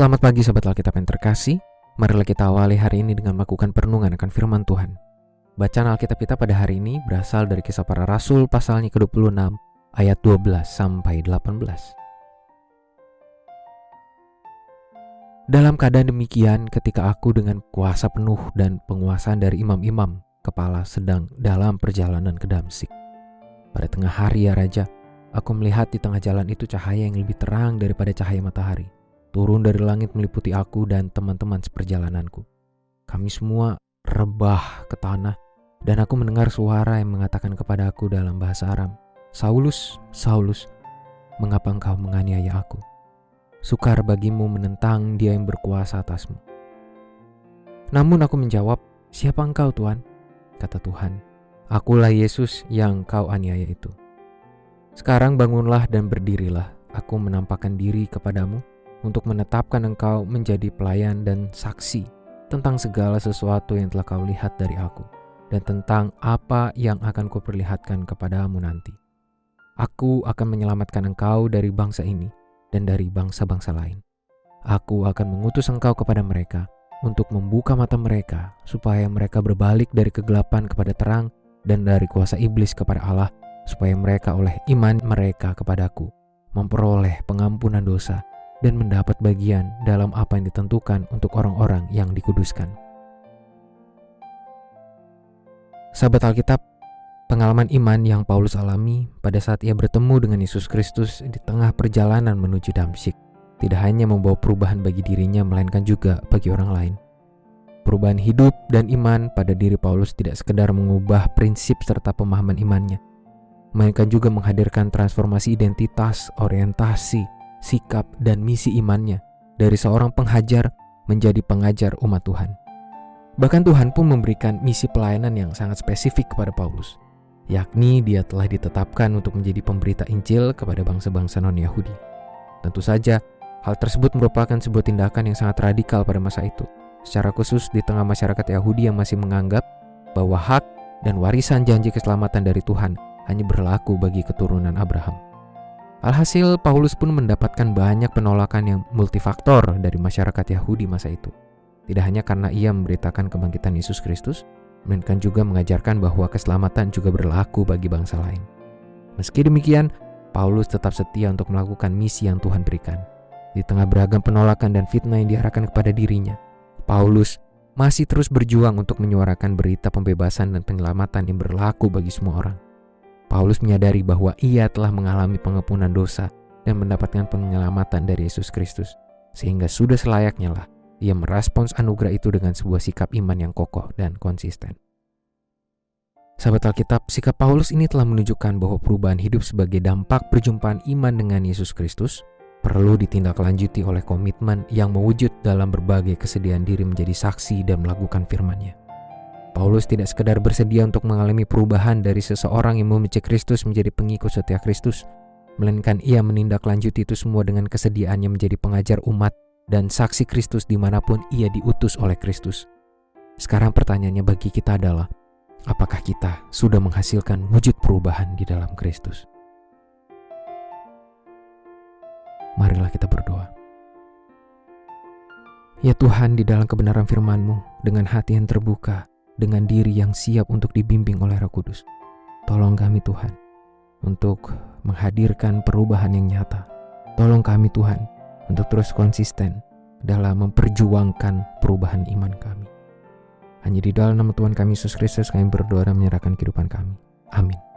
Selamat pagi Sobat Alkitab yang terkasih. Marilah kita awali hari ini dengan melakukan perenungan akan firman Tuhan. Bacaan Alkitab kita pada hari ini berasal dari kisah para rasul pasalnya ke-26 ayat 12 sampai 18. Dalam keadaan demikian ketika aku dengan kuasa penuh dan penguasaan dari imam-imam kepala sedang dalam perjalanan ke Damsik. Pada tengah hari ya Raja, aku melihat di tengah jalan itu cahaya yang lebih terang daripada cahaya matahari turun dari langit meliputi aku dan teman-teman seperjalananku. Kami semua rebah ke tanah dan aku mendengar suara yang mengatakan kepada aku dalam bahasa Aram, Saulus, Saulus, mengapa engkau menganiaya aku? Sukar bagimu menentang dia yang berkuasa atasmu. Namun aku menjawab, siapa engkau Tuhan? Kata Tuhan, akulah Yesus yang kau aniaya itu. Sekarang bangunlah dan berdirilah, aku menampakkan diri kepadamu untuk menetapkan engkau menjadi pelayan dan saksi tentang segala sesuatu yang telah kau lihat dari aku dan tentang apa yang akan kuperlihatkan kepadamu nanti. Aku akan menyelamatkan engkau dari bangsa ini dan dari bangsa-bangsa lain. Aku akan mengutus engkau kepada mereka untuk membuka mata mereka supaya mereka berbalik dari kegelapan kepada terang dan dari kuasa iblis kepada Allah supaya mereka oleh iman mereka kepadaku memperoleh pengampunan dosa dan mendapat bagian dalam apa yang ditentukan untuk orang-orang yang dikuduskan. Sahabat Alkitab, pengalaman iman yang Paulus alami pada saat ia bertemu dengan Yesus Kristus di tengah perjalanan menuju Damsyik tidak hanya membawa perubahan bagi dirinya melainkan juga bagi orang lain. Perubahan hidup dan iman pada diri Paulus tidak sekedar mengubah prinsip serta pemahaman imannya, melainkan juga menghadirkan transformasi identitas, orientasi, sikap, dan misi imannya dari seorang penghajar menjadi pengajar umat Tuhan. Bahkan Tuhan pun memberikan misi pelayanan yang sangat spesifik kepada Paulus, yakni dia telah ditetapkan untuk menjadi pemberita Injil kepada bangsa-bangsa non-Yahudi. Tentu saja, hal tersebut merupakan sebuah tindakan yang sangat radikal pada masa itu, secara khusus di tengah masyarakat Yahudi yang masih menganggap bahwa hak dan warisan janji keselamatan dari Tuhan hanya berlaku bagi keturunan Abraham. Alhasil, Paulus pun mendapatkan banyak penolakan yang multifaktor dari masyarakat Yahudi masa itu. Tidak hanya karena ia memberitakan kebangkitan Yesus Kristus, melainkan juga mengajarkan bahwa keselamatan juga berlaku bagi bangsa lain. Meski demikian, Paulus tetap setia untuk melakukan misi yang Tuhan berikan. Di tengah beragam penolakan dan fitnah yang diarahkan kepada dirinya, Paulus masih terus berjuang untuk menyuarakan berita pembebasan dan penyelamatan yang berlaku bagi semua orang. Paulus menyadari bahwa ia telah mengalami pengampunan dosa dan mendapatkan penyelamatan dari Yesus Kristus, sehingga sudah selayaknya lah ia merespons anugerah itu dengan sebuah sikap iman yang kokoh dan konsisten. Sahabat Alkitab, sikap Paulus ini telah menunjukkan bahwa perubahan hidup sebagai dampak perjumpaan iman dengan Yesus Kristus perlu ditindaklanjuti oleh komitmen yang mewujud dalam berbagai kesediaan diri menjadi saksi dan melakukan firman-Nya. Paulus tidak sekedar bersedia untuk mengalami perubahan dari seseorang yang membenci Kristus menjadi pengikut setia Kristus, melainkan ia menindaklanjuti itu semua dengan kesediaannya menjadi pengajar umat dan saksi Kristus di mana pun ia diutus oleh Kristus. Sekarang pertanyaannya bagi kita adalah, apakah kita sudah menghasilkan wujud perubahan di dalam Kristus? Marilah kita berdoa. Ya Tuhan, di dalam kebenaran firman-Mu, dengan hati yang terbuka, dengan diri yang siap untuk dibimbing oleh Roh Kudus. Tolong kami Tuhan untuk menghadirkan perubahan yang nyata. Tolong kami Tuhan untuk terus konsisten dalam memperjuangkan perubahan iman kami. Hanya di dalam nama Tuhan kami Yesus Kristus kami berdoa dan menyerahkan kehidupan kami. Amin.